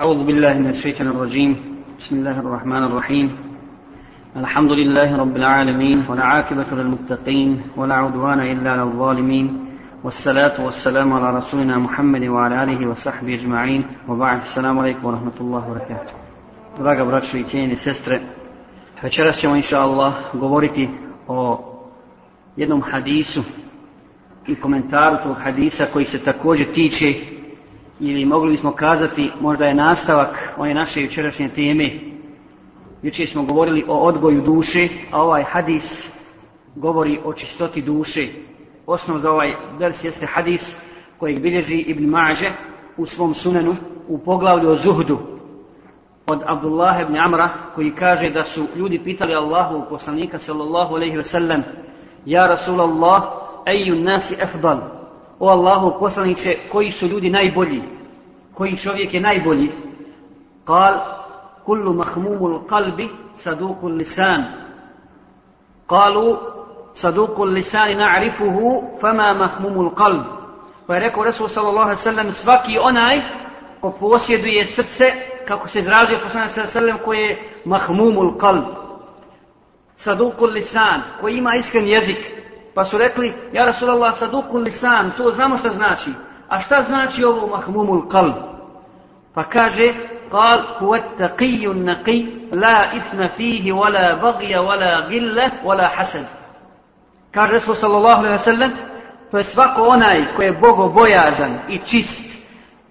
أعوذ بالله من الشيطان الرجيم بسم الله الرحمن الرحيم الحمد لله رب العالمين والعاقبة للمتقين ولا عدوان إلا على الظالمين والصلاة والسلام على رسولنا محمد وعلى آله وصحبه أجمعين وبعد السلام عليكم ورحمة الله وبركاته Draga braćo i cijene sestre, večeras ćemo inša Allah govoriti o jednom hadisu i komentaru tog hadisa koji se također tiče ili mogli bismo kazati možda je nastavak one naše jučerašnje teme. Jučer smo govorili o odgoju duše, a ovaj hadis govori o čistoti duše. Osnov za ovaj ders jeste hadis kojeg bilježi Ibn Maže u svom sunenu u poglavlju o zuhdu od Abdullah ibn Amra koji kaže da su ljudi pitali Allahu poslanika sallallahu alejhi ve sellem Ja Rasulallah, eju nasi afdal o Allahu poslanice, koji su ljudi najbolji, koji čovjek je najbolji, kal, kullu mahmumul qalbi, sadukul lisan. Kalu, sadukul lisan na'rifuhu, fama mahmumul qalb. Pa je rekao Resul sallallahu alaihi sallam, svaki onaj ko posjeduje srce, kako se izražuje poslanik sallallahu alaihi sallam, koji je mahmumul qalb. Sadukul lisan, koji ima iskren jezik, Pa su rekli, ja Rasulallah sadukun lisan, to znamo šta znači. A šta znači ovo mahmumul qalb? Pa kaže, قال هو التقي النقي لا إثم فيه ولا بغي ولا غلة ولا حسد kaže Resul sallallahu alaihi sallam to je svako onaj koji je bogobojažan i čist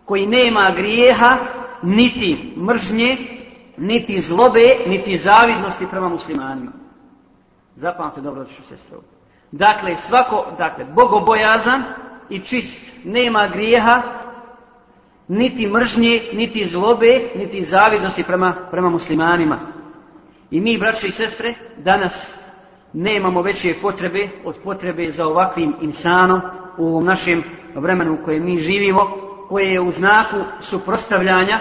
koji nema grijeha niti mržnje niti zlobe niti zavidnosti prema muslimanima zapamte dobro što se strogo Dakle, svako, dakle, bogobojazan i čist, nema grijeha, niti mržnje, niti zlobe, niti zavidnosti prema, prema muslimanima. I mi, braće i sestre, danas nemamo veće potrebe od potrebe za ovakvim insanom u ovom našem vremenu u kojem mi živimo, koje je u znaku suprostavljanja,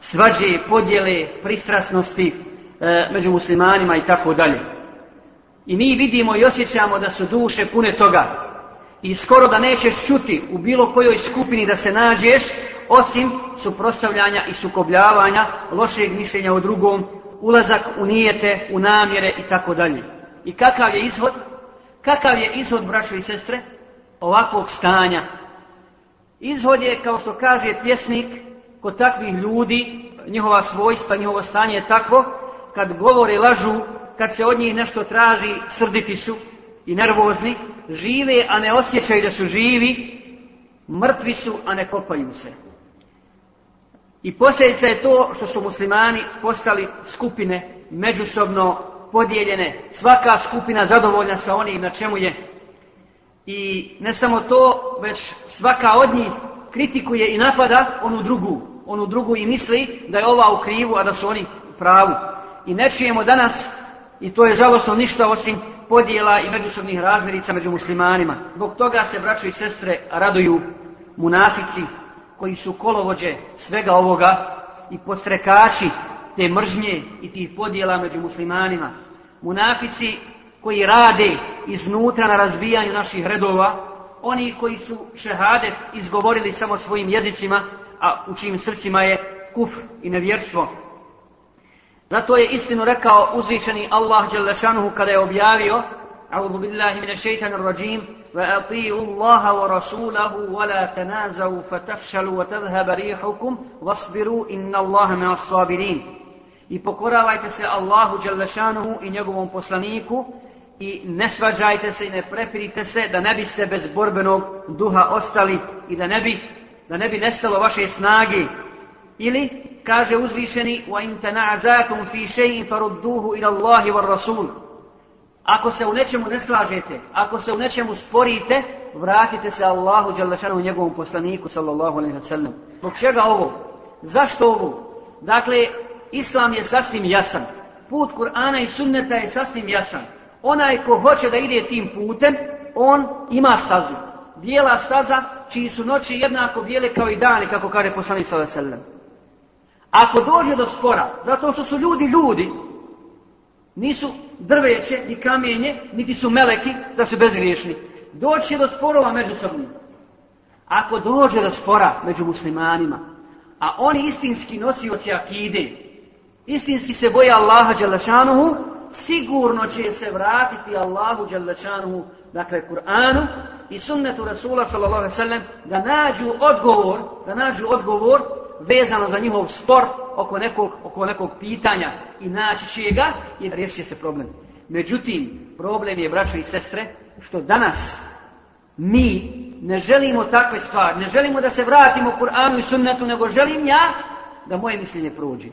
svađe, podjele, pristrasnosti e, među muslimanima i tako dalje. I mi vidimo i osjećamo da su duše pune toga. I skoro da nećeš čuti u bilo kojoj skupini da se nađeš, osim suprostavljanja i sukobljavanja, lošeg mišljenja o drugom, ulazak u nijete, u namjere i tako dalje. I kakav je izhod? Kakav je izhod, braćo i sestre, ovakvog stanja? Izhod je, kao što kaže pjesnik, kod takvih ljudi, njihova svojstva, njihovo stanje je takvo, kad govore lažu, kad se od njih nešto traži, srditi su i nervozni, žive, a ne osjećaju da su živi, mrtvi su, a ne kopaju se. I posljedica je to što su muslimani postali skupine međusobno podijeljene, svaka skupina zadovoljna sa onim na čemu je. I ne samo to, već svaka od njih kritikuje i napada onu drugu, onu drugu i misli da je ova u krivu, a da su oni u pravu. I ne čujemo danas I to je žalostno ništa osim podjela i međusobnih razmirica među muslimanima. Zbog toga se braćo i sestre raduju munafici koji su kolovođe svega ovoga i postrekači te mržnje i tih podjela među muslimanima. Munafici koji rade iznutra na razbijanju naših redova, oni koji su šehadet izgovorili samo svojim jezicima, a u čijim srcima je kufr i nevjerstvo, Zato je istinu rekao uzvišeni Allah Đelešanuhu kada je objavio أعوذ بالله من الشيطان الرجيم وأطيعوا ati'u Allaha ولا تنازوا فتفشلوا la tanazavu واصبروا إن الله rihukum الصابرين inna Allaha I pokoravajte se Allahu Đelešanuhu i njegovom poslaniku i ne svađajte se i ne prepirite se da ne biste bez borbenog duha ostali i da ne bi, da ne bi nestalo vaše snage ili kaže uzvišeni wa in tana'azatum fi shay'in farudduhu ila Allahi war Rasul. Ako se u nečemu ne slažete, ako se u nečemu sporite, vratite se Allahu dželle šanu njegovom poslaniku sallallahu alejhi ve sellem. Zbog čega ovo? Zašto ovo? Dakle, islam je sasvim jasan. Put Kur'ana i Sunneta je sasvim jasan. Onaj ko hoće da ide tim putem, on ima stazu. Bijela staza, čiji su noći jednako bijele kao i dani, kako kaže poslanik sallallahu alejhi ve sellem. Ako dođe do spora, zato što su ljudi ljudi, nisu drveće, ni kamenje, niti su meleki, da su bezgriješni. Doći do sporova međusobni. Ako dođe do spora među muslimanima, A oni istinski nosioci akide, istinski se boje Allaha Đalešanuhu, sigurno će se vratiti Allahu Đalešanuhu, dakle Kur'anu i sunnetu Rasula sallallahu alaihi sallam, da nađu odgovor, da nađu odgovor vezano za njihov spor oko nekog, oko nekog pitanja i naći će ga i riješit se problem. Međutim, problem je, braćo i sestre, što danas mi ne želimo takve stvari, ne želimo da se vratimo Kur'anu i sunnetu, nego želim ja da moje mišljenje prođe.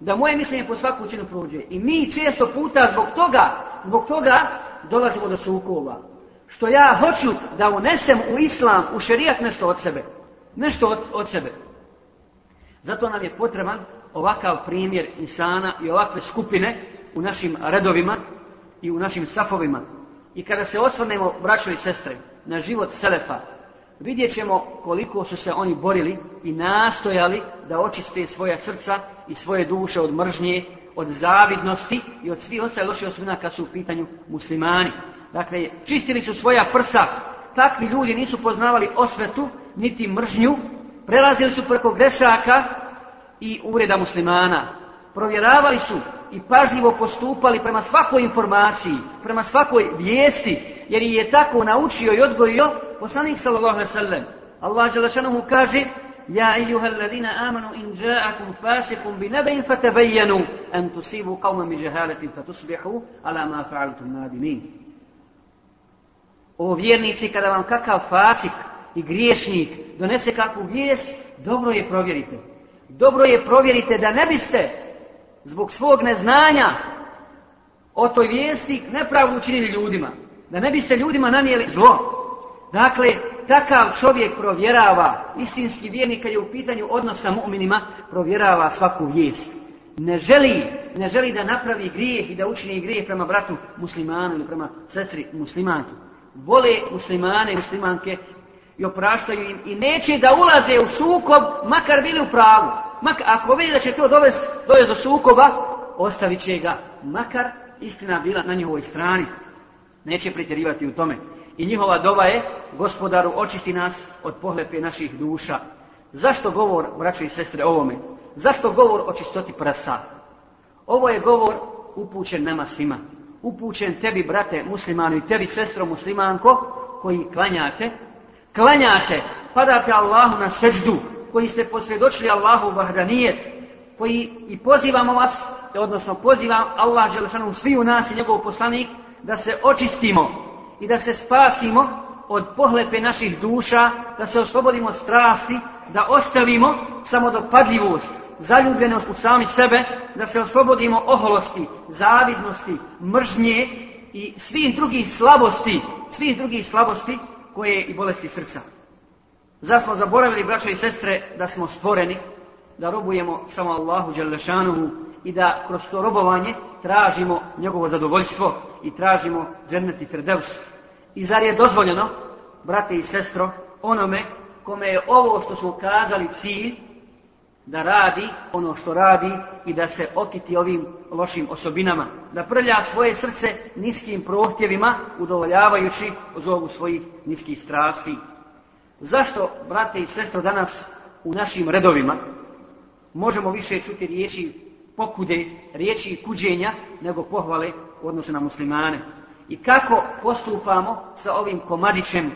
Da moje mišljenje po svaku cijenu prođe. I mi često puta zbog toga, zbog toga dolazimo do sukova. Što ja hoću da unesem u islam, u šerijat nešto od sebe. Nešto od, od sebe. Zato nam je potreban ovakav primjer insana i ovakve skupine u našim redovima i u našim safovima. I kada se osvrnemo, braćo i sestre, na život Selefa, vidjet ćemo koliko su se oni borili i nastojali da očiste svoja srca i svoje duše od mržnje, od zavidnosti i od svih ostale loše osvina kad su u pitanju muslimani. Dakle, čistili su svoja prsa, takvi ljudi nisu poznavali osvetu, niti mržnju, prelazili su preko grešaka i uvreda muslimana. Provjeravali su i pažljivo postupali prema svakoj informaciji, prema svakoj vijesti, jer je tako naučio i odgojio poslanik sallallahu alaihi sallam. Allah Đelešanu mu kaže Ja ejuha alladina amanu in ja'akum fasikum bi nebein fatabayyanu an tusibu qauman bijahalatin fatusbihu ala ma fa'altum nadimin. O vjernici, kada vam kakav fasik i griješnik donese kakvu vijest, dobro je provjerite. Dobro je provjerite da ne biste zbog svog neznanja o toj vijesti nepravdu učinili ljudima. Da ne biste ljudima nanijeli zlo. Dakle, takav čovjek provjerava, istinski vjernik kad je u pitanju odnosa mu'minima, provjerava svaku vijest. Ne želi, ne želi da napravi grijeh i da učini grijeh prema bratu muslimanu ili prema sestri muslimanki. Vole muslimane i muslimanke i opraštaju im i neće da ulaze u sukob, makar bili u pravu. Makar, ako vidi da će to dovesti, dovest do sukoba, ostavit će ga, makar istina bila na njihovoj strani. Neće pretjerivati u tome. I njihova doba je, gospodaru, očisti nas od pohlepe naših duša. Zašto govor, braćo i sestre, ovome? Zašto govor o čistoti prasa? Ovo je govor upućen nama svima. Upućen tebi, brate muslimanu i tebi, sestro muslimanko, koji klanjate, klanjate, padate Allahu na seđdu, koji ste posvjedočili Allahu vahdanijet, koji i pozivamo vas, odnosno pozivam Allah Želešanu svi u nas i njegov poslanik, da se očistimo i da se spasimo od pohlepe naših duša, da se oslobodimo strasti, da ostavimo samodopadljivost, zaljubljenost u sami sebe, da se oslobodimo oholosti, zavidnosti, mržnje i svih drugih slabosti, svih drugih slabosti koje i bolesti srca. Zar smo zaboravili, braćo i sestre, da smo stvoreni, da robujemo samo Allahu Đalešanuhu i da kroz to robovanje tražimo njegovo zadovoljstvo i tražimo džennet i Firdevs. I zar je dozvoljeno, brate i sestro, onome kome je ovo što smo kazali cilj, da radi ono što radi i da se okiti ovim lošim osobinama. Da prlja svoje srce niskim prohtjevima, udovoljavajući zovu svojih niskih strasti. Zašto, brate i sestro, danas u našim redovima možemo više čuti riječi pokude, riječi kuđenja, nego pohvale u odnosu na muslimane? I kako postupamo sa ovim komadićem,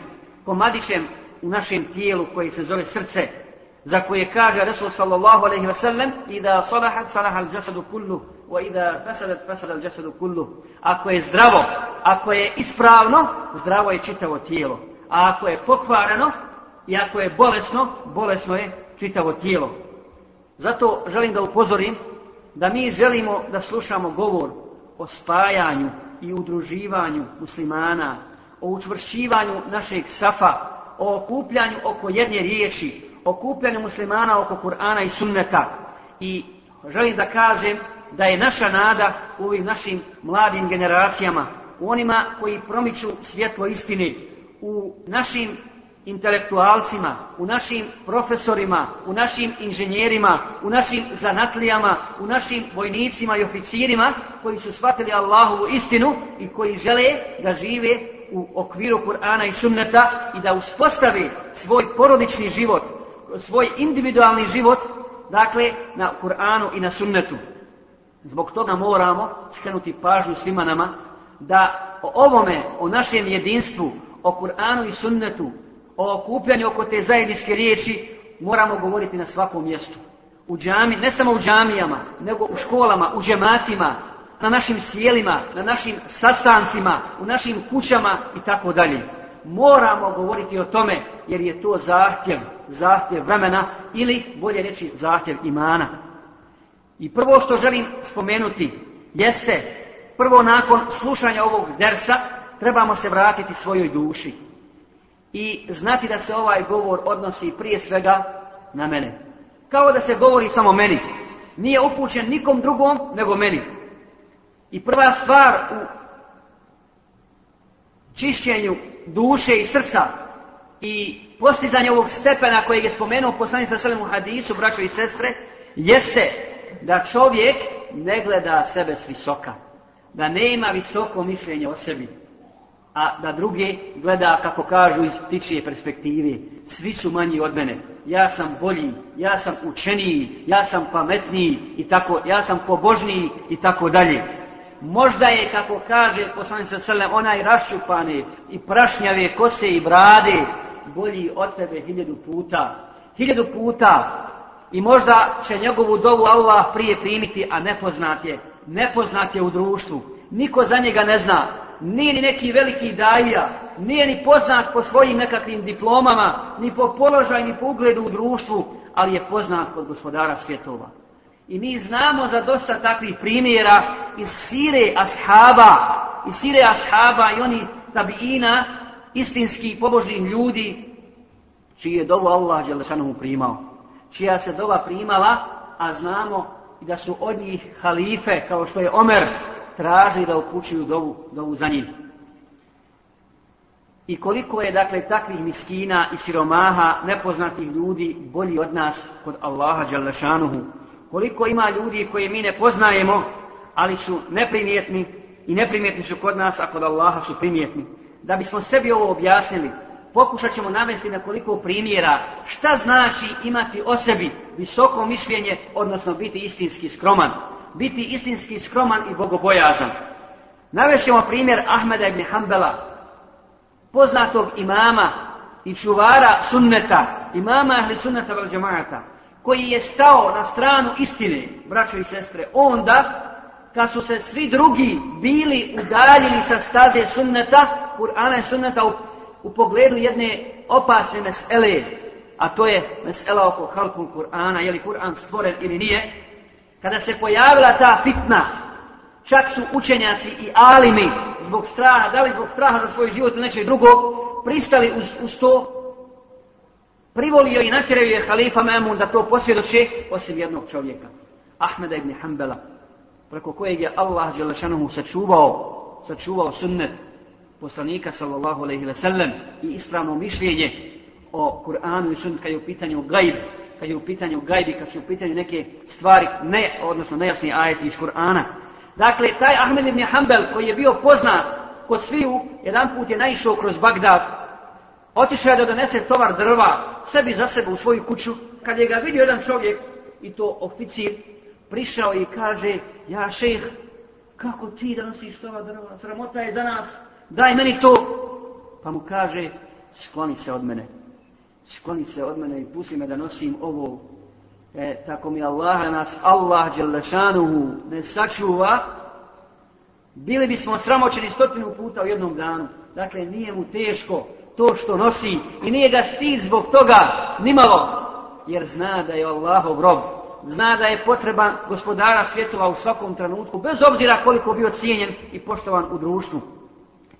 komadićem u našem tijelu koji se zove srce, za koje kaže Resul sallallahu alaihi wa sallam Ida salahat salaha al jasadu kullu wa ida fasadat fasada al jasadu kullu. Ako je zdravo ako je ispravno zdravo je čitavo tijelo. A ako je pokvareno i ako je bolesno bolesno je čitavo tijelo. Zato želim da upozorim da mi želimo da slušamo govor o spajanju i udruživanju muslimana o učvršćivanju našeg safa o okupljanju oko jedne riječi okupljanju muslimana oko Kur'ana i sunneta. I želim da kažem da je naša nada u ovim našim mladim generacijama, u onima koji promiču svjetlo istine, u našim intelektualcima, u našim profesorima, u našim inženjerima, u našim zanatlijama, u našim vojnicima i oficirima koji su shvatili Allahovu istinu i koji žele da žive u okviru Kur'ana i sunneta i da uspostave svoj porodični život, svoj individualni život dakle, na Kur'anu i na sunnetu. Zbog toga moramo skrenuti pažnju svima nama da o ovome, o našem jedinstvu, o Kur'anu i sunnetu, o okupljanju oko te zajedničke riječi, moramo govoriti na svakom mjestu. U džami, ne samo u džamijama, nego u školama, u džematima, na našim sjelima, na našim sastancima, u našim kućama i tako dalje. Moramo govoriti o tome jer je to zahtjev, zahtjev vremena ili bolje reći zahtjev imana. I prvo što želim spomenuti jeste, prvo nakon slušanja ovog dersa, trebamo se vratiti svojoj duši. I znati da se ovaj govor odnosi prije svega na mene. Kao da se govori samo meni. Nije upućen nikom drugom nego meni. I prva stvar u čišćenju duše i srca i postizanje ovog stepena kojeg je spomenuo poslanik sa selem u hadisu, braćo i sestre, jeste da čovjek ne gleda sebe s visoka, da nema visoko mišljenje o sebi, a da druge gleda, kako kažu, iz ptičije perspektive. Svi su manji od mene. Ja sam bolji, ja sam učeniji, ja sam pametniji i tako, ja sam pobožniji i tako dalje. Možda je, kako kaže poslanik sa onaj raščupane i prašnjave kose i brade bolji od tebe hiljadu puta. Hiljadu puta. I možda će njegovu dovu Allah prije primiti, a nepoznat je. Nepoznat je u društvu. Niko za njega ne zna. Nije ni neki veliki daja. Nije ni poznat po svojim nekakvim diplomama, ni po položaju, ni po ugledu u društvu, ali je poznat kod gospodara svjetova. I mi znamo za dosta takvih primjera iz sire ashaba, iz sire ashaba i oni tabiina, istinski pobožnih ljudi, čiji je dovu Allah Đelešanomu primao. Čija se dova primala, a znamo i da su od njih halife, kao što je Omer, traži da upućuju dovu, dovu za njih. I koliko je, dakle, takvih miskina i siromaha, nepoznatih ljudi, bolji od nas kod Allaha Đalešanuhu. Koliko ima ljudi koje mi ne poznajemo, ali su neprimjetni i neprimjetni su kod nas, a kod Allaha su primjetni. Da bismo sebi ovo objasnili, pokušat ćemo navesti na koliko primjera šta znači imati o sebi visoko mišljenje, odnosno biti istinski skroman. Biti istinski skroman i bogobojazan. Navešćemo primjer Ahmeda ibn Hanbala, poznatog imama i čuvara sunneta, imama ahli sunneta vel džemaata, koji je stao na stranu istine, braćo i sestre, onda, kad su se svi drugi bili udaljili sa staze sunneta, Kur'ana i sunneta u, u pogledu jedne opasne mesele, a to je mesela oko halkul Kur'ana, je li Kur'an stvoren ili nije, kada se pojavila ta fitna, čak su učenjaci i alimi zbog straha, da li zbog straha za svoj život ili nečeg drugog, pristali uz, uz to, privolio i natjeraju je halifa Memun da to posvjedoče osim jednog čovjeka, Ahmeda ibn Hanbala, preko kojeg je Allah Đelešanuhu sačuvao, sačuvao sunnet poslanika sallallahu alaihi ve sellem i ispravno mišljenje o Kur'anu i sunnet kad je u pitanju gajb, kad je u pitanju gajbi, kad su u pitanju neke stvari, ne, odnosno nejasni ajeti iz Kur'ana. Dakle, taj Ahmed ibn Hanbal koji je bio poznat kod sviju, jedan put je naišao kroz Bagdad, otišao je da donese tovar drva, sebi za sebe u svoju kuću, kad je ga vidio jedan čovjek, i to oficir, prišao i kaže, ja šejh, kako ti donosiš tovar drva, sramota je za nas, daj meni to. Pa mu kaže, skloni se od mene, skloni se od mene i pusti me da nosim ovo. E, tako mi Allah nas, Allah Đelešanuhu ne sačuva, bili bismo sramoćeni stotinu puta u jednom danu. Dakle, nije mu teško to što nosi i nije ga stid zbog toga nimalo, jer zna da je Allahov rob, zna da je potreban gospodara svjetova u svakom trenutku, bez obzira koliko bio cijenjen i poštovan u društvu.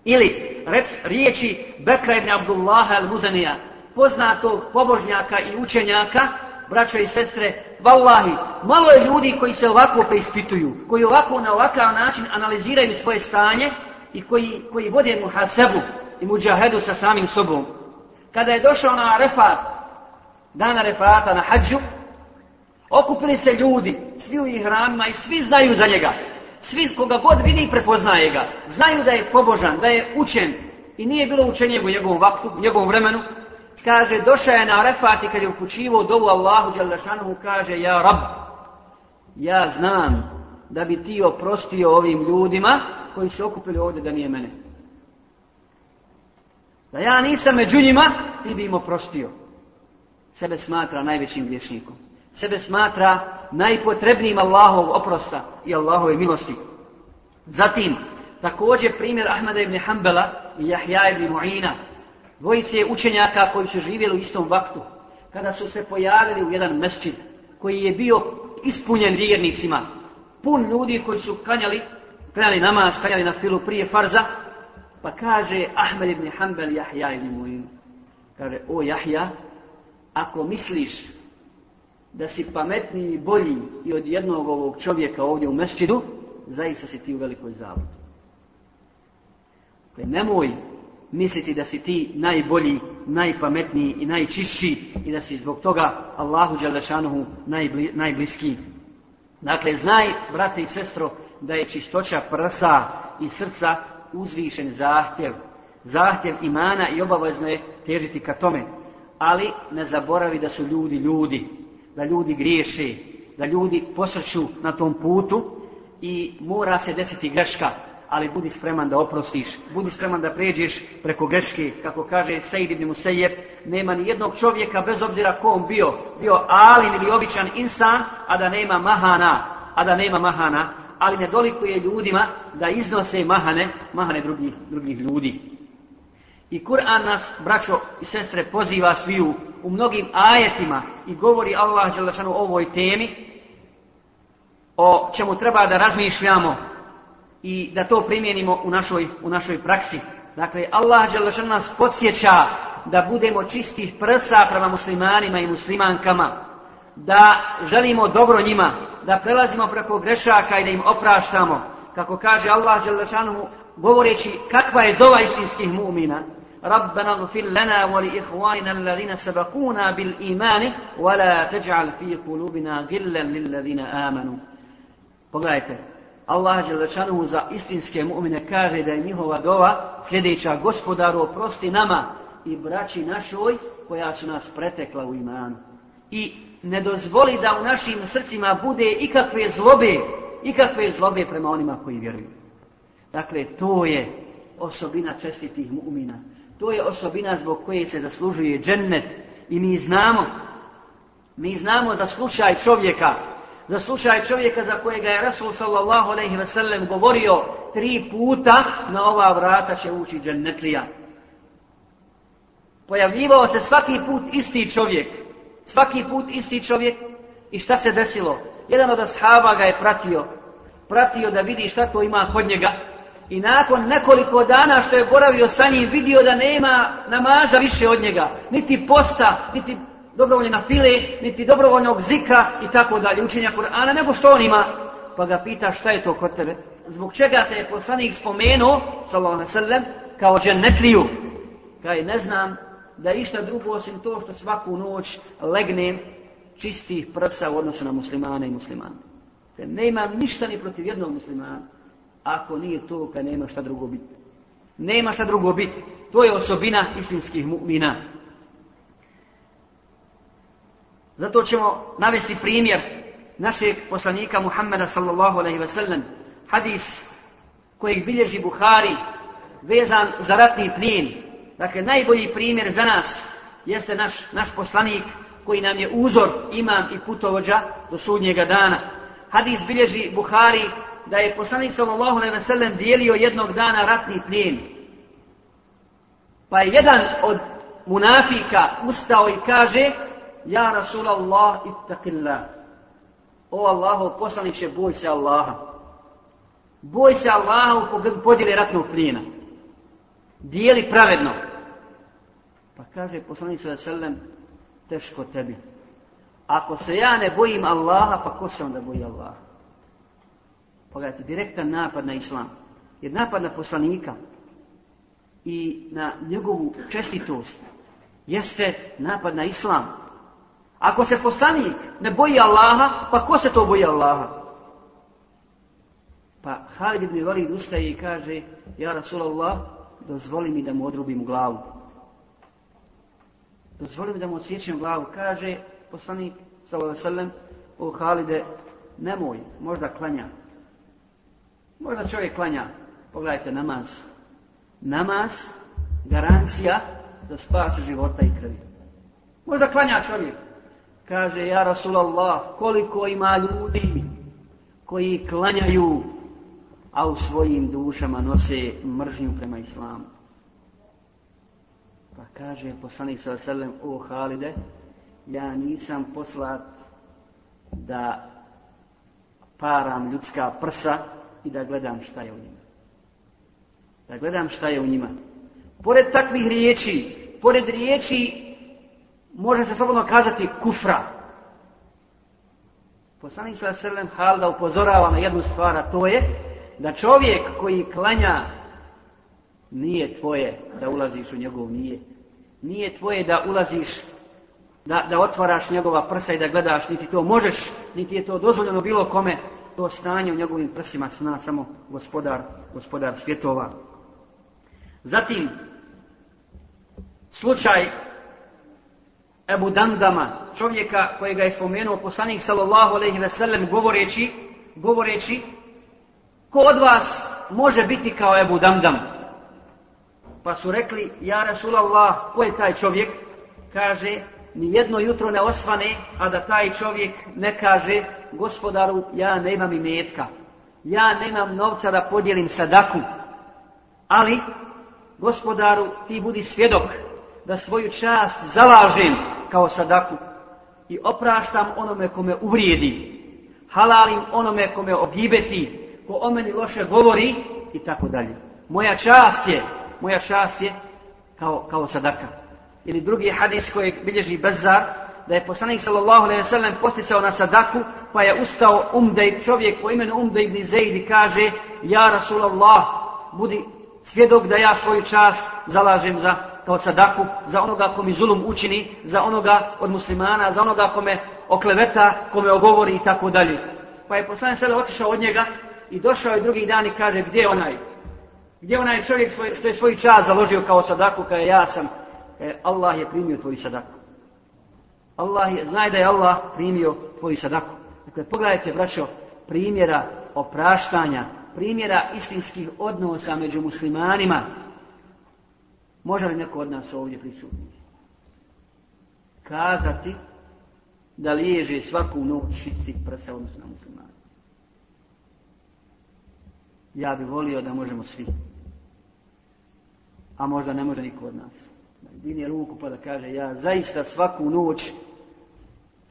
Ili rec, riječi Bekra ibn Abdullaha al-Muzanija, poznatog pobožnjaka i učenjaka, braćo i sestre, vallahi, malo je ljudi koji se ovako preispituju, koji ovako na ovakav način analiziraju svoje stanje i koji, koji vode mu hasebu, i muđahedu sa samim sobom. Kada je došao na refat, dana refata na hađu, okupili se ljudi, svi u ihramima i svi znaju za njega. Svi koga god vidi prepoznaje ga. Znaju da je pobožan, da je učen. I nije bilo učenje u njegovom vaktu, u njegovom vremenu. kaže, došao je na refat i kad je upućivo dovu Allahu Đalešanu, kaže, ja rab, ja znam da bi ti oprostio ovim ljudima koji su okupili ovdje da nije mene. Da ja nisam među njima, ti bi im oprostio. Sebe smatra najvećim griješnikom. Sebe smatra najpotrebnijim Allahov oprosta i Allahove milosti. Zatim, također primjer Ahmeda ibn Hanbala i Jahja ibn Mu'ina, dvojice učenjaka koji su živjeli u istom vaktu, kada su se pojavili u jedan mesčid koji je bio ispunjen vjernicima, pun ljudi koji su kanjali, kanjali namaz, kanjali na filu prije farza, pa kaže Ahmed ibn Hanbal Jahja ibn Mu'in, kaže, o Jahja, ako misliš da si pametniji i bolji i od jednog ovog čovjeka ovdje u mešćidu, zaista si ti u velikoj zavodu. Dakle, nemoj misliti da si ti najbolji, najpametniji i najčišći i da si zbog toga Allahu Đalešanuhu najbli, najbliski. Dakle, znaj, brate i sestro, da je čistoća prsa i srca uzvišen zahtjev. Zahtjev imana i obavezno je težiti ka tome. Ali ne zaboravi da su ljudi ljudi, da ljudi griješe, da ljudi posrću na tom putu i mora se desiti greška ali budi spreman da oprostiš, budi spreman da pređeš preko greške, kako kaže Sejid ibn Musejeb, nema ni jednog čovjeka, bez obzira ko on bio, bio alim ili običan insan, a da nema mahana, a da nema mahana, ali ne dolikuje ljudima da iznose mahane, mahane drugih, drugih ljudi. I Kur'an nas, braćo i sestre, poziva sviju u mnogim ajetima i govori Allah Đelešanu o ovoj temi, o čemu treba da razmišljamo, i da to primijenimo u našoj, u našoj praksi. Dakle, Allah Đelešan nas podsjeća da budemo čistih prsa prema muslimanima i muslimankama, da želimo dobro njima, da prelazimo preko grešaka i da im opraštamo. Kako kaže Allah Đelešan govoreći kakva je dova istinskih mu'mina. ربنا اغفر لنا ولإخواننا الذين سبقونا بالإيمان ولا تجعل في قلوبنا غلا للذين آمنوا Pogledajte, Allah Đelečanu za istinske mu'mine kaže da je njihova dova sljedeća gospodaru oprosti nama i braći našoj koja su nas pretekla u imanu. I ne dozvoli da u našim srcima bude ikakve zlobe, ikakve zlobe prema onima koji vjeruju. Dakle, to je osobina čestitih mu'mina. To je osobina zbog koje se zaslužuje džennet. I mi znamo, mi znamo za slučaj čovjeka za slučaj čovjeka za kojega je Rasul sallallahu alaihi ve sellem govorio tri puta na ova vrata će ući džennetlija. Pojavljivao se svaki put isti čovjek. Svaki put isti čovjek. I šta se desilo? Jedan od ashaba ga je pratio. Pratio da vidi šta to ima kod njega. I nakon nekoliko dana što je boravio sa njim vidio da nema namaza više od njega. Niti posta, niti dobrovoljne na file, niti dobrovoljnog zika i tako dalje, učenja Kur'ana, nego što on ima. Pa ga pita šta je to kod tebe? Zbog čega te je poslanik spomenuo, sallallahu alaihi sallam, kao džennetliju? Kaj ne znam da je išta drugo osim to što svaku noć legnem čistih prsa u odnosu na muslimane i muslimane. Te ne imam ništa ni protiv jednog muslimana, ako nije to kad nema šta drugo biti. Nema šta drugo biti. To je osobina istinskih mu'mina. Zato ćemo navesti primjer našeg poslanika Muhammeda sallallahu alaihi ve sellem, hadis kojeg bilježi Buhari, vezan za ratni plijen. Dakle, najbolji primjer za nas jeste naš, naš poslanik koji nam je uzor, imam i putovođa do sudnjega dana. Hadis bilježi Buhari da je poslanik sallallahu alejhi ve sellem dijelio jednog dana ratni plijen. Pa je jedan od munafika ustao i kaže, Ja Rasulallah ittaqillah. O Allahu poslanice, boj se Allaha. Boj se Allaha u pogledu podjele ratnog plijena. Dijeli pravedno. Pa kaže poslanik sa sellem, teško tebi. Ako se ja ne bojim Allaha, pa ko se onda boji Allaha? Pogledajte, direktan napad na Islam. Jer napad na poslanika i na njegovu čestitost jeste napad na Islam. Ako se poslanik ne boji Allaha, pa ko se to boji Allaha? Pa Halid ibn Walid ustaje i kaže, ja Rasulallah, dozvoli mi da mu odrubim glavu. Dozvoli mi da mu odsjećem glavu. Kaže poslanik, sallallahu sallam, o Halide, nemoj, možda klanja. Možda čovjek klanja. Pogledajte namaz. Namaz, garancija da spasi života i krvi. Možda klanja čovjek. Kaže, ja Rasulallah, koliko ima ljudi koji klanjaju, a u svojim dušama nose mržnju prema islamu. Pa kaže poslanik sa selem, o Halide, ja nisam poslat da param ljudska prsa i da gledam šta je u njima. Da gledam šta je u njima. Pored takvih riječi, pored riječi, može se slobodno kazati kufra. Poslanik sa selem Halda upozorava na jednu stvar, a to je da čovjek koji klanja nije tvoje da ulaziš u njegov nije. Nije tvoje da ulaziš, da, da otvaraš njegova prsa i da gledaš, niti to možeš, niti je to dozvoljeno bilo kome, to stanje u njegovim prsima sna samo gospodar, gospodar svjetova. Zatim, slučaj Ebu Dandama, čovjeka kojega je spomenuo poslanik sallallahu alejhi ve sellem govoreći, govoreći ko od vas može biti kao Ebu Damdam? Pa su rekli, ja Rasulallah, ko je taj čovjek? Kaže, ni jedno jutro ne osvane, a da taj čovjek ne kaže, gospodaru, ja nemam imetka. Ja nemam novca da podijelim sadaku. Ali, gospodaru, ti budi svjedok da svoju čast zalažem kao sadaku i opraštam onome kome uvrijedi, halalim onome kome ogibeti, ko o meni loše govori i tako dalje. Moja čast je, moja čast je kao, kao sadaka. Ili drugi hadis koji bilježi Bezar, da je poslanik sallallahu alejhi ve sellem posticao na sadaku, pa je ustao Umdej, čovjek po imenu Umdej ibn Zejdi, kaže, ja Rasulallah, budi svjedok da ja svoju čast zalažem za kao sadaku, za onoga ko mi zulum učini, za onoga od muslimana, za onoga ko me okleveta, ko me ogovori i tako dalje. Pa je poslanik sallallahu otišao od njega i došao je drugi dan i kaže, gdje je onaj? Gdje je onaj čovjek svoj, što je svoj čas založio kao sadaku, kada ja sam, e, Allah je primio tvoju sadaku. Allah je, znaj da je Allah primio tvoju sadaku. Dakle, pogledajte, braćo, primjera opraštanja, primjera istinskih odnosa među muslimanima. Može li neko od nas ovdje prisutni? Kazati da liježe svaku noć šitih prsa odnosno muslimana. Ja bih volio da možemo svi. A možda ne može niko od nas. Dini ruku pa da kaže ja zaista svaku noć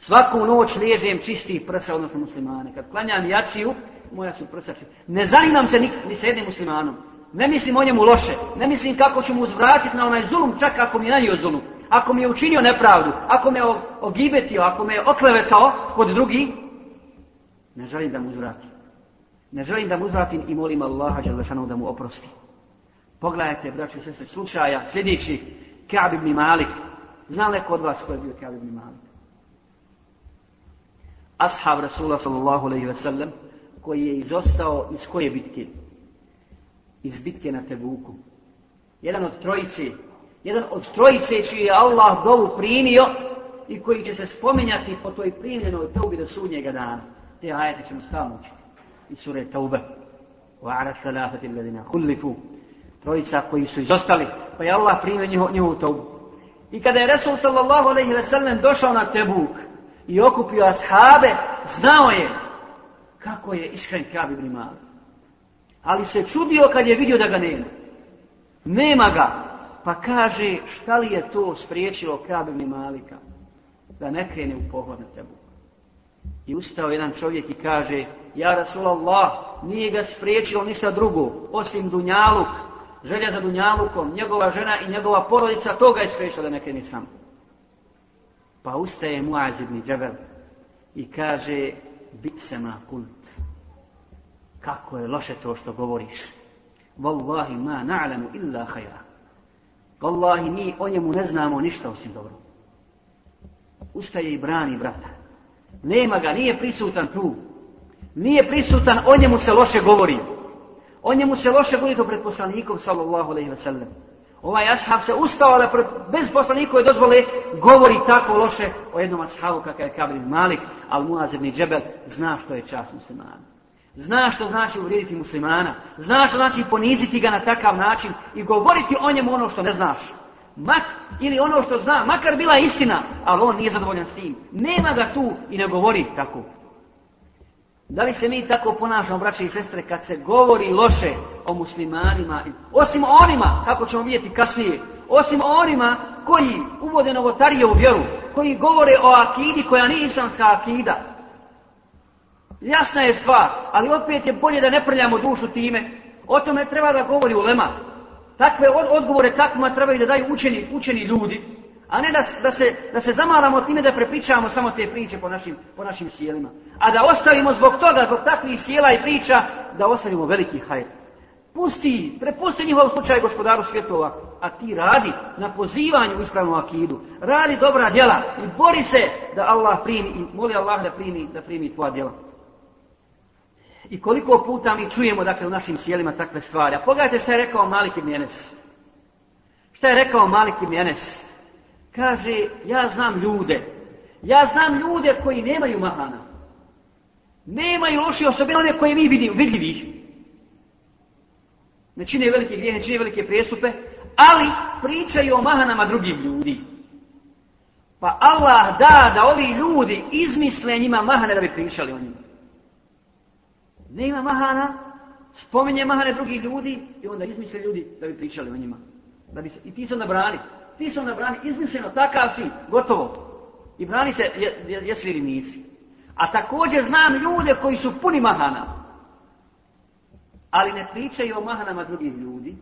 svaku noć liježem čistih prsa odnosno muslimane. Kad klanjam jaciju, moja su prsa čistih. Ne zanimam se ni, ni sa jednim muslimanom. Ne mislim o njemu loše. Ne mislim kako ću mu uzvratiti na onaj zulum čak ako mi je nanio zulum. Ako mi je učinio nepravdu. Ako me je ogibetio. Ako me je oklevetao kod drugi. Ne želim da mu uzvratim. Ne želim da mu uzvratim i molim Allaha Đalešanu da mu oprosti. Pogledajte, braći i sestri, slučaja, sljedeći, Ka'b ibn Malik. Zna li od vas ko je bio Ka'b ibn Malik? Ashab Rasula sallallahu alaihi ve sellem, koji je izostao iz koje bitke? Iz bitke na Tebuku. Jedan od trojice, jedan od trojice čiji je Allah dovu primio i koji će se spominjati po toj primljenoj teubi do sudnjega dana. Te ajete ćemo stavno učiti iz sure Taube. Wa ala salafati alladhina khulifu. Trojica koji su izostali, pa je Allah primio njihovu, njihovu Taubu. I kada je Resul sallallahu alejhi ve sellem došao na Tebuk i okupio ashabe, znao je kako je iskren Kab ibn Malik. Ali se čudio kad je vidio da ga nema. Nema ga. Pa kaže, šta li je to spriječilo Kab ibn Malika da ne krene u pohod na Tebuk. I ustao jedan čovjek i kaže, ja Rasulallah, nije ga spriječilo ništa drugo, osim Dunjaluk, želja za Dunjalukom, njegova žena i njegova porodica, to ga je spriječilo da ne kreni sam. Pa ustaje Muaz ibn Džabel i kaže, bit se ma kult. Kako je loše to što govoriš. Wallahi ma na'lamu illa hajra. Wallahi mi o njemu ne znamo ništa osim dobro. Ustaje i brani brata. Nema ga, nije prisutan tu. Nije prisutan, o njemu se loše govori. O njemu se loše govori to pred poslanikom, sallallahu alaihi wa sallam. Ovaj ashab se ustao da bez poslanikove dozvole govori tako loše o jednom ashabu kakav je Kabir Malik, al Muaz ibn Džebel zna što je čast muslimana. Zna što znači uvrijediti muslimana. Zna što znači poniziti ga na takav način i govoriti o njemu ono što ne znaš. Mak, ili ono što zna, makar bila istina, ali on nije zadovoljan s tim. Nema ga tu i ne govori tako. Da li se mi tako ponašamo, braće i sestre, kad se govori loše o muslimanima, osim onima, kako ćemo vidjeti kasnije, osim onima koji uvode novotarije u vjeru, koji govore o akidi koja nije islamska akida. Jasna je stvar, ali opet je bolje da ne prljamo dušu time. O tome treba da govori ulema. Takve odgovore takvima trebaju da daju učeni, učeni ljudi, a ne da, da, se, da se zamaramo time da prepričavamo samo te priče po našim, po našim sjelima. A da ostavimo zbog toga, zbog takvih sjela i priča, da ostavimo veliki hajr. Pusti, prepusti njihov slučaj gospodaru svjetova, a ti radi na pozivanju ispravnu akidu. Radi dobra djela i bori se da Allah primi i moli Allah da primi, da primi tvoja djela. I koliko puta mi čujemo dakle, u našim sjelima takve stvari. A pogledajte šta je rekao Malik ibn Enes. Šta je rekao Malik ibn Enes? Kaže, ja znam ljude. Ja znam ljude koji nemaju mahana. Nemaju loši osobine, one koje mi vidimo, vidljivi Ne čine velike grije, ne čine velike prijestupe, ali pričaju o mahanama drugih ljudi. Pa Allah da da ovi ljudi izmisle njima mahane da bi pričali o njima. Nema mahana, spominje mahane drugih ljudi i onda izmišlja ljudi da bi pričali o njima. Da bi se, I ti se onda brani ti se onda brani izmišljeno, takav si, gotovo. I brani se, jesi li nisi. A također znam ljude koji su puni mahana. Ali ne pričaju o mahanama drugih ljudi.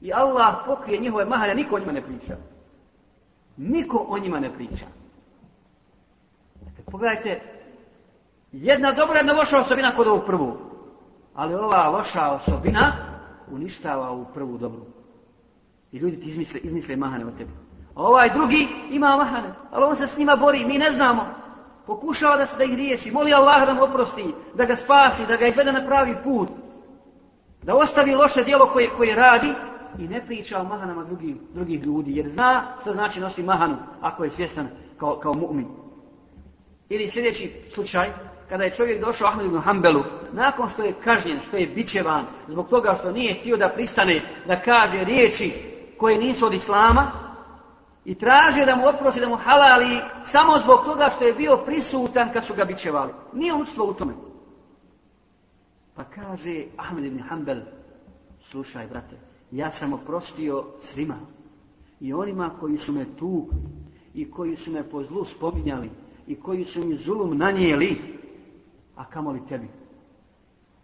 I Allah pokrije njihove mahane, niko o njima ne priča. Niko o njima ne priča. Dakle, pogledajte, jedna dobra, jedna loša osobina kod ovog prvog. Ali ova loša osobina uništava u prvu dobru. I ljudi ti izmisle, izmisle mahane od tebe. A ovaj drugi ima mahane, ali on se s njima bori, mi ne znamo. Pokušava da se da ih riješi, moli Allah da mu oprosti, da ga spasi, da ga izvede na pravi put. Da ostavi loše dijelo koje, koje radi i ne priča o mahanama drugih, drugih ljudi, jer zna što znači nosi mahanu ako je svjestan kao, kao mu'min. Ili sljedeći slučaj, kada je čovjek došao Ahmed ibn Hanbelu, nakon što je kažnjen, što je bićevan, zbog toga što nije htio da pristane, da kaže riječi koje nisu od Islama i traže da mu oprosti, da mu halali samo zbog toga što je bio prisutan kad su ga bićevali. Nije učstvo u tome. Pa kaže Ahmed ibn Hanbel, slušaj brate, ja sam oprostio svima i onima koji su me tu i koji su me po zlu spominjali i koji su mi zulum nanijeli, a kamoli tebi?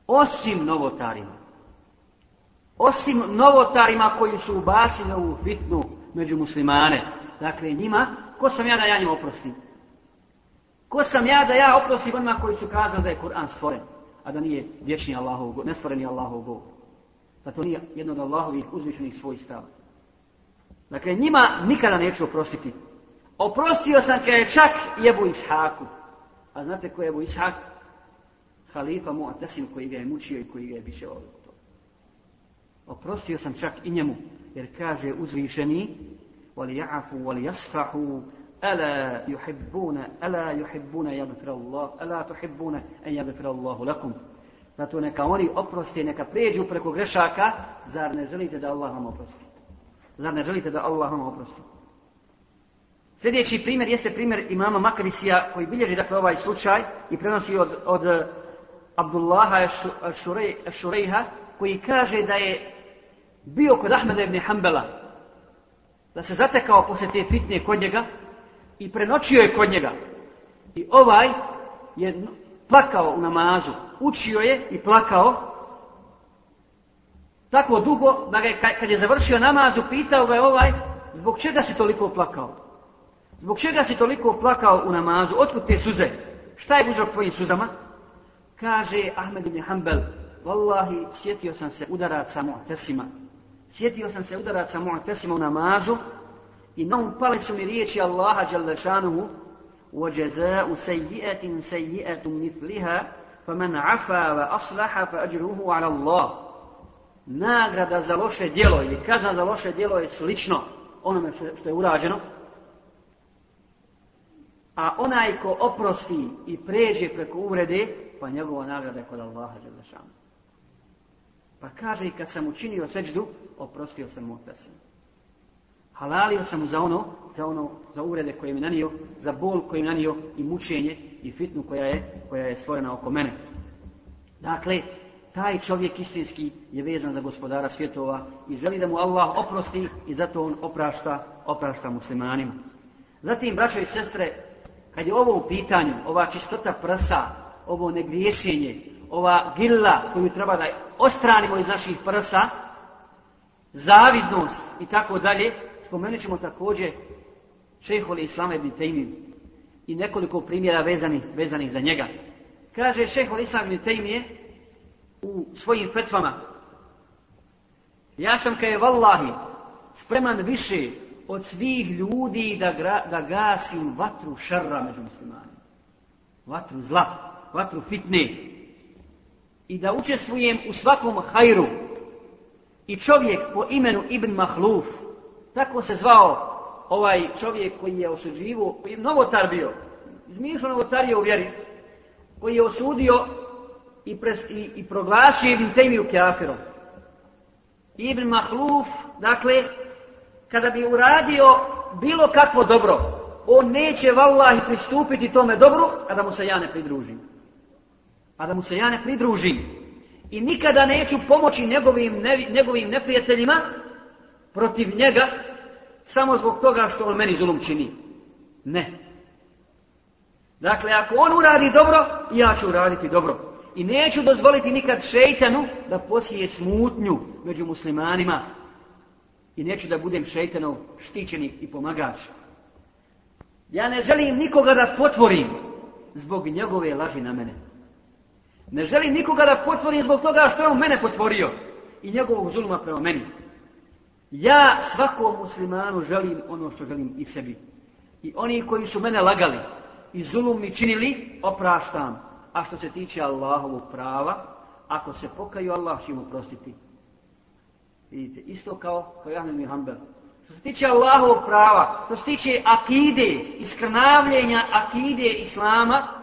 Osim novotarima osim novotarima koji su ubacili ovu fitnu među muslimane. Dakle, njima, ko sam ja da ja njima oprostim? Ko sam ja da ja oprostim onima koji su kazali da je Kur'an stvoren, a da nije vječni Allahov govor, nestvoreni Allahov govor? Da to nije jedno od Allahovih uzvišenih svojih stava. Dakle, njima nikada neću oprostiti. Oprostio sam kada je čak jebu Ishaku. A znate ko je jebu Ishak? Halifa Mu'tasim koji ga je mučio i koji ga je biće ovdje oprostio sam čak i njemu, jer kaže uzvišeni, vali ja'afu, vali jasfahu, ala yuhibbuna, ala yuhibbuna yagfira Allah, ala tuhibbuna en yagfira Allahu lakum. Zato neka oni oprosti, neka pređu preko grešaka, zar ne želite da Allah vam oprosti? Zar ne želite da Allah vam oprosti? Sljedeći primjer jeste primjer imama Makarisija koji bilježi dakle ovaj slučaj i prenosi od, od Abdullaha Šurejha koji kaže da je bio kod Ahmeda ibn Hanbala, da se zatekao posle te fitne kod njega i prenoćio je kod njega. I ovaj je plakao u namazu, učio je i plakao tako dugo da ga je, kad je završio namazu, pitao ga je ovaj, zbog čega si toliko plakao? Zbog čega si toliko plakao u namazu? Otkud te suze? Šta je uzrok tvojim suzama? Kaže Ahmed ibn Hanbal, Wallahi, sjetio sam se udaraca mu'tesima, Sjetio sam se udaraca mu'tasima u namazu i na um pale su mi riječi Allaha Đalešanuhu وَجَزَاءُ سَيِّئَةٍ سَيِّئَةٌ مِثْلِهَا فَمَنْ عَفَا وَأَصْلَحَ فَأَجْرُهُ عَلَى اللَّهِ nagrada za loše djelo ili kazna za loše djelo je slično onome što je urađeno, a onaj ko oprosti i pređe preko uvrede, pa njegova nagrada je kod Allaha Đelešanu. Pa kaže i kad sam učinio seđdu, oprostio sam mu pesmu. Halalio sam mu za ono, za ono, za urede koje mi nanio, za bol koje mi nanio i mučenje i fitnu koja je, koja je stvorena oko mene. Dakle, taj čovjek istinski je vezan za gospodara svjetova i želi da mu Allah oprosti i zato on oprašta, oprašta muslimanima. Zatim, braćo i sestre, kad je ovo u pitanju, ova čistota prsa, ovo negriješenje, ova gilla koju treba da ostranimo iz naših prsa, zavidnost i tako dalje, spomenut ćemo također šeholi Islama ibn Taymi i nekoliko primjera vezanih, vezanih za njega. Kaže šehol Islam ibn Taymi u svojim fetvama ja sam kaj vallahi spreman više od svih ljudi da, gra, da gasim vatru šarra među muslimanima. Vatru zla, vatru fitne. I da učestvujem u svakom hajru. I čovjek po imenu Ibn Mahluf, tako se zvao ovaj čovjek koji je osuđivo, koji je novotar bio, izmišljeno novotarije u vjeri, koji je osudio i, pres, i, i proglasio Ibn Tejmiju kafirom. Ibn Mahluf, dakle, kada bi uradio bilo kakvo dobro, on neće vallahi pristupiti tome dobru, a da mu se ja ne pridružim. A da mu se ja ne pridružim. I nikada neću pomoći njegovim, ne, njegovim neprijateljima protiv njega, samo zbog toga što on meni zulum čini. Ne. Dakle, ako on uradi dobro, ja ću uraditi dobro. I neću dozvoliti nikad šeitanu da posije smutnju među muslimanima, i neću da budem šeitanov štićenik i pomagač. Ja ne želim nikoga da potvorim zbog njegove laži na mene. Ne želim nikoga da potvori zbog toga što je on mene potvorio i njegovog zuluma prema meni. Ja svakom muslimanu želim ono što želim i sebi. I oni koji su mene lagali i zulum mi činili, opraštam. A što se tiče Allahovog prava, ako se pokaju, Allah će mu prostiti. Vidite, isto kao, kao Jahmed Mihanbel. Što se tiče Allahovog prava, što se tiče akide, iskrnavljenja akide Islama,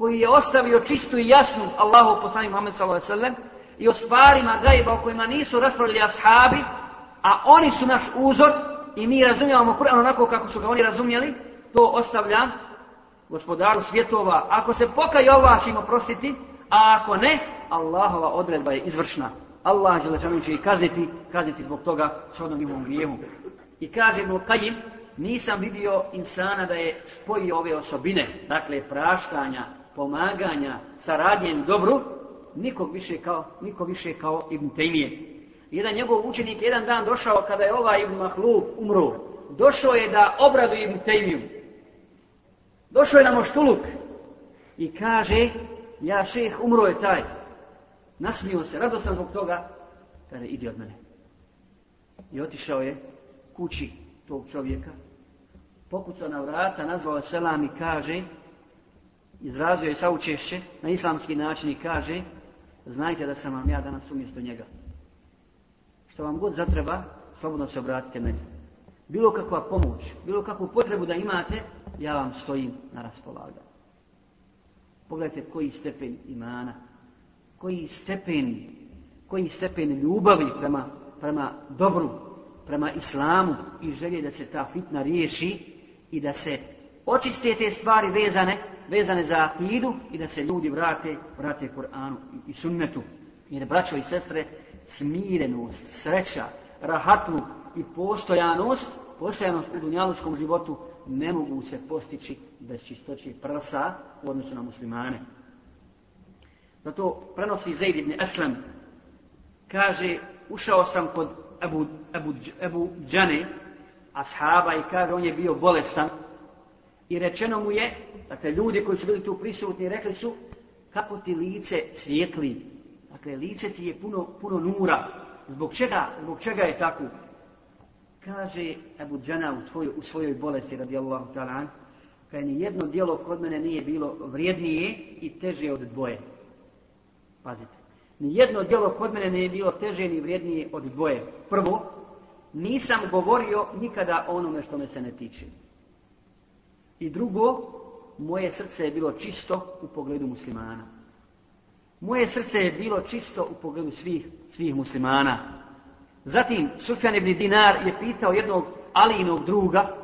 koji je ostavio čistu i jasnu Allahu poslani Muhammed s.a.v. i o stvarima gajba o kojima nisu raspravljali ashabi, a oni su naš uzor i mi razumijemo Kur'an onako kako su ga oni razumijeli, to ostavlja gospodaru svjetova. Ako se pokaje Allah ćemo prostiti, a ako ne, Allahova odredba je izvršna. Allah Đelešanu će i kazniti, kazniti zbog toga s odnom njihovom grijevom. I kaže Ibn Kajim, nisam vidio insana da je spojio ove osobine, dakle praštanja, pomaganja, saradnjem dobru, nikog više kao, niko više kao Ibn Tejmije. Jedan njegov učenik jedan dan došao kada je ovaj Ibn Mahlub umro, došao je da obradu Ibn Tejmiju. Došao je na moštuluk i kaže, ja šeh umro je taj, nasmio se, radostan zbog toga, kada idi od mene. I otišao je kući tog čovjeka, pokucao na vrata, nazvao je selam i kaže, izrazio je saučešće na islamski način i kaže, znajte da sam vam ja danas umjesto njega. Što vam god zatreba, slobodno se obratite meni. Bilo kakva pomoć, bilo kakvu potrebu da imate, ja vam stojim na raspolaganju. Pogledajte koji stepen imana, koji stepen, koji stepen ljubavi prema, prema dobru, prema islamu i želje da se ta fitna riješi i da se očiste te stvari vezane, vezane za akidu i da se ljudi vrate, vrate Kur'anu i, sunnetu. Jer braćo i sestre, smirenost, sreća, rahatluk i postojanost, postojanost u dunjalučkom životu ne mogu se postići bez čistoće prsa u odnosu na muslimane. Zato prenosi Zaid ibn Aslam, kaže, ušao sam kod Abu, Abu, Abu Džane, ashaba, i kaže, on je bio bolestan. I rečeno mu je, dakle, ljudi koji su bili tu prisutni, rekli su, kako ti lice svijetli. Dakle, lice ti je puno, puno nura. Zbog čega, zbog čega je tako? Kaže Abu Džana u, tvoj, u svojoj bolesti, radijallahu ta'ala, kada ni jedno dijelo kod mene nije bilo vrijednije i teže od dvoje. Pazite. Ni jedno djelo kod mene nije bilo teže ni vrijednije od dvoje. Prvo, nisam govorio nikada o onome što me se ne tiče. I drugo, moje srce je bilo čisto u pogledu muslimana. Moje srce je bilo čisto u pogledu svih, svih muslimana. Zatim, Sufjan ibn Dinar je pitao jednog Alijinog druga,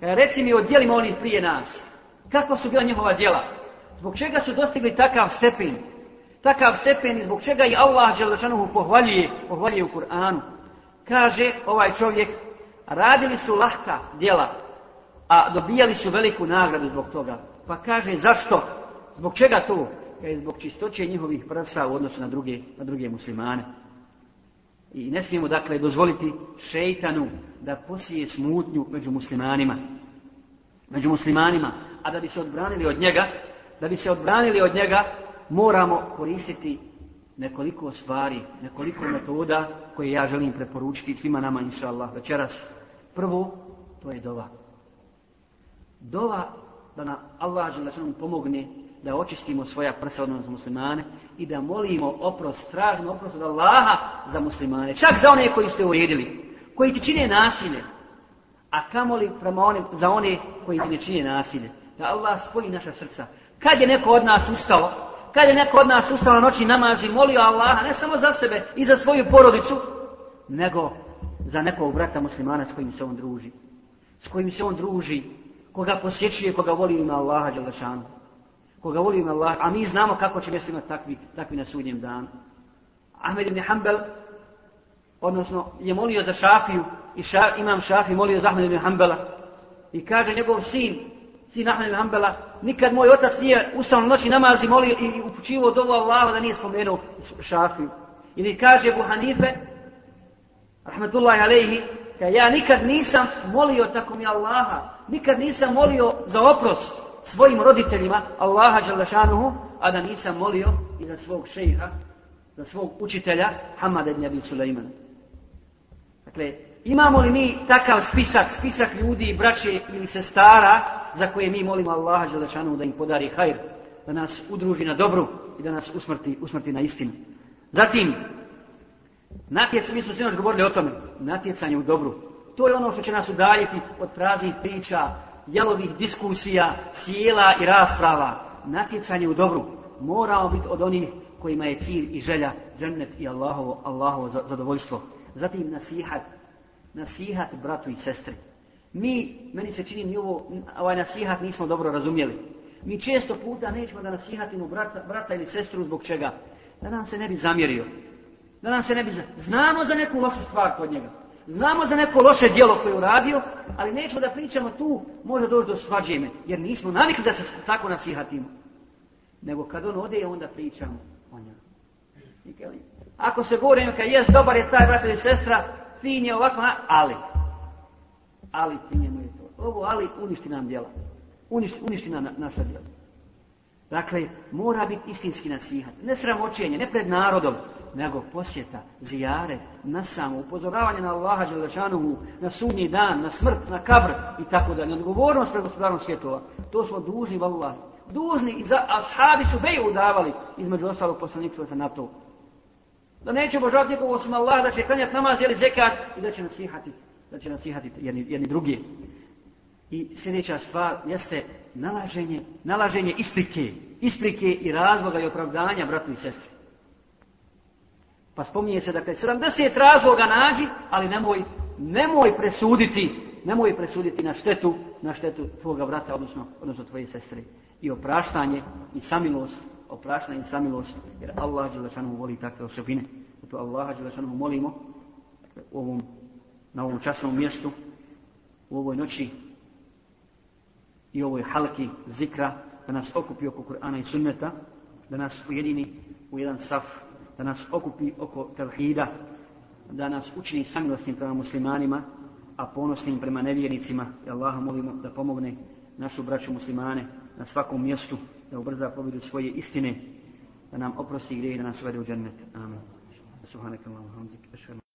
e, reci mi o dijelima onih prije nas. Kakva su bila njihova djela? Zbog čega su dostigli takav stepen? Takav stepen i zbog čega i Allah Đelešanuhu pohvaljuje, pohvaljuje u Kur'anu. Kaže ovaj čovjek, radili su lahka djela, a dobijali su veliku nagradu zbog toga. Pa kaže, zašto? Zbog čega to? Kaže, zbog čistoće njihovih prsa u odnosu na druge, na druge muslimane. I ne smijemo dakle dozvoliti šeitanu da posije smutnju među muslimanima. Među muslimanima. A da bi se odbranili od njega, da bi se odbranili od njega, moramo koristiti nekoliko stvari, nekoliko metoda koje ja želim preporučiti svima nama, inša Allah, večeras. Prvo, to je dova. Dova da na Allah žele pomogne da očistimo svoja prsa odnosno muslimane i da molimo oprost, tražimo oprost od Allaha za muslimane. Čak za one koji ste uredili, koji ti čine nasilje. A kamoli prema one, za one koji ti ne čine nasilje. Da Allah spoji naša srca. Kad je neko od nas ustao, kad je neko od nas ustao na noći namazi, molio Allaha ne samo za sebe i za svoju porodicu, nego za nekog brata muslimana s kojim se on druži. S kojim se on druži, koga posjećuje, koga voli ima Allaha Đalešanu koga voli ima Allah, a mi znamo kako će mjesto imati takvi, takvi na sudnjem danu. Ahmed ibn Hanbel, odnosno, je molio za Šafiju, i ša, imam Šafi molio za Ahmed ibn Hanbela, i kaže njegov sin, sin Ahmed ibn Hanbela, nikad moj otac nije ustao noći namazi molio i upućivo dovu Allaha da nije spomenuo Šafiju. Ili kaže Abu Hanife, rahmetullahi alejhi, ja nikad nisam molio tako mi Allaha, nikad nisam molio za oprost, svojim roditeljima Allaha Đalešanuhu, a da nisam molio i za svog šeha, za svog učitelja Hamada ibn Abi Sulejmana. Dakle, imamo li mi takav spisak, spisak ljudi, braće ili sestara za koje mi molimo Allaha Đalešanuhu da im podari hajr, da nas udruži na dobru i da nas usmrti, usmrti na istinu. Zatim, natjecanje, mi smo sinoć govorili o tome, natjecanje u dobru. To je ono što će nas udaljiti od praznih priča, jalovih diskusija, sjela i rasprava, natjecanje u dobru, moramo biti od onih kojima je cilj i želja, džennet i Allahovo, Allahovo zadovoljstvo. Zatim nasihat, nasihat bratu i sestri. Mi, meni se čini, mi ovo, ovaj nasihat nismo dobro razumjeli. Mi često puta nećemo da nasihatimo brata, brata ili sestru zbog čega? Da nam se ne bi zamjerio. Da nam se ne bi za... Znamo za neku lošu stvar kod njega. Znamo za neko loše djelo koje je uradio, ali nećemo da pričamo tu, može doći do svađeme, jer nismo navikli da se tako nasihatimo. Nego kad on ode, onda pričamo o njemu. Ako se govori neka jes dobar je taj brat ili sestra, fin je ovako, ali. Ali fin njemu je to. Ovo ali uništi nam djela. Uništi, uništi nam naša djela. Dakle, mora biti istinski nasihat. Ne sramoćenje, ne pred narodom, nego posjeta, zijare, na samo, upozoravanje na Allaha Đelešanuhu, na sudnji dan, na smrt, na kabr i tako da. Odgovornost pred gospodarom svjetova. To smo dužni, vallah. Dužni i za ashabi su beju udavali između ostalog poslanikstva za NATO. Da neće obožavati nikogo osim Allah, da će klanjati namaz, jeli zekat i da će nasihati, da će nasihati jedni, jedni drugi. I sljedeća stvar jeste nalaženje, nalaženje isprike, isprike i razloga i opravdanja bratu i sestri. Pa spominje se, dakle, 70 razloga nađi, ali nemoj, nemoj presuditi, nemoj presuditi na štetu, na štetu tvoga brata, odnosno, odnosno tvoje sestre. I opraštanje i samilost, opraštanje i samilost, jer Allah Đelešanu voli takve osobine. Zato Allah Đelešanu molimo dakle, u ovom, na ovom časnom mjestu, u ovoj noći i ovoj halki zikra, da nas okupi oko Kur'ana i sunneta, da nas ujedini u jedan saf da nas okupi oko tevhida, da nas učini samilosnim prema muslimanima, a ponosnim prema nevjernicima. I Allaha molimo da pomogne našu braću muslimane na svakom mjestu, da ubrza pobjedu svoje istine, da nam oprosti grije i da nas uvede u džennet. Amin. Subhanakallahu hamdik.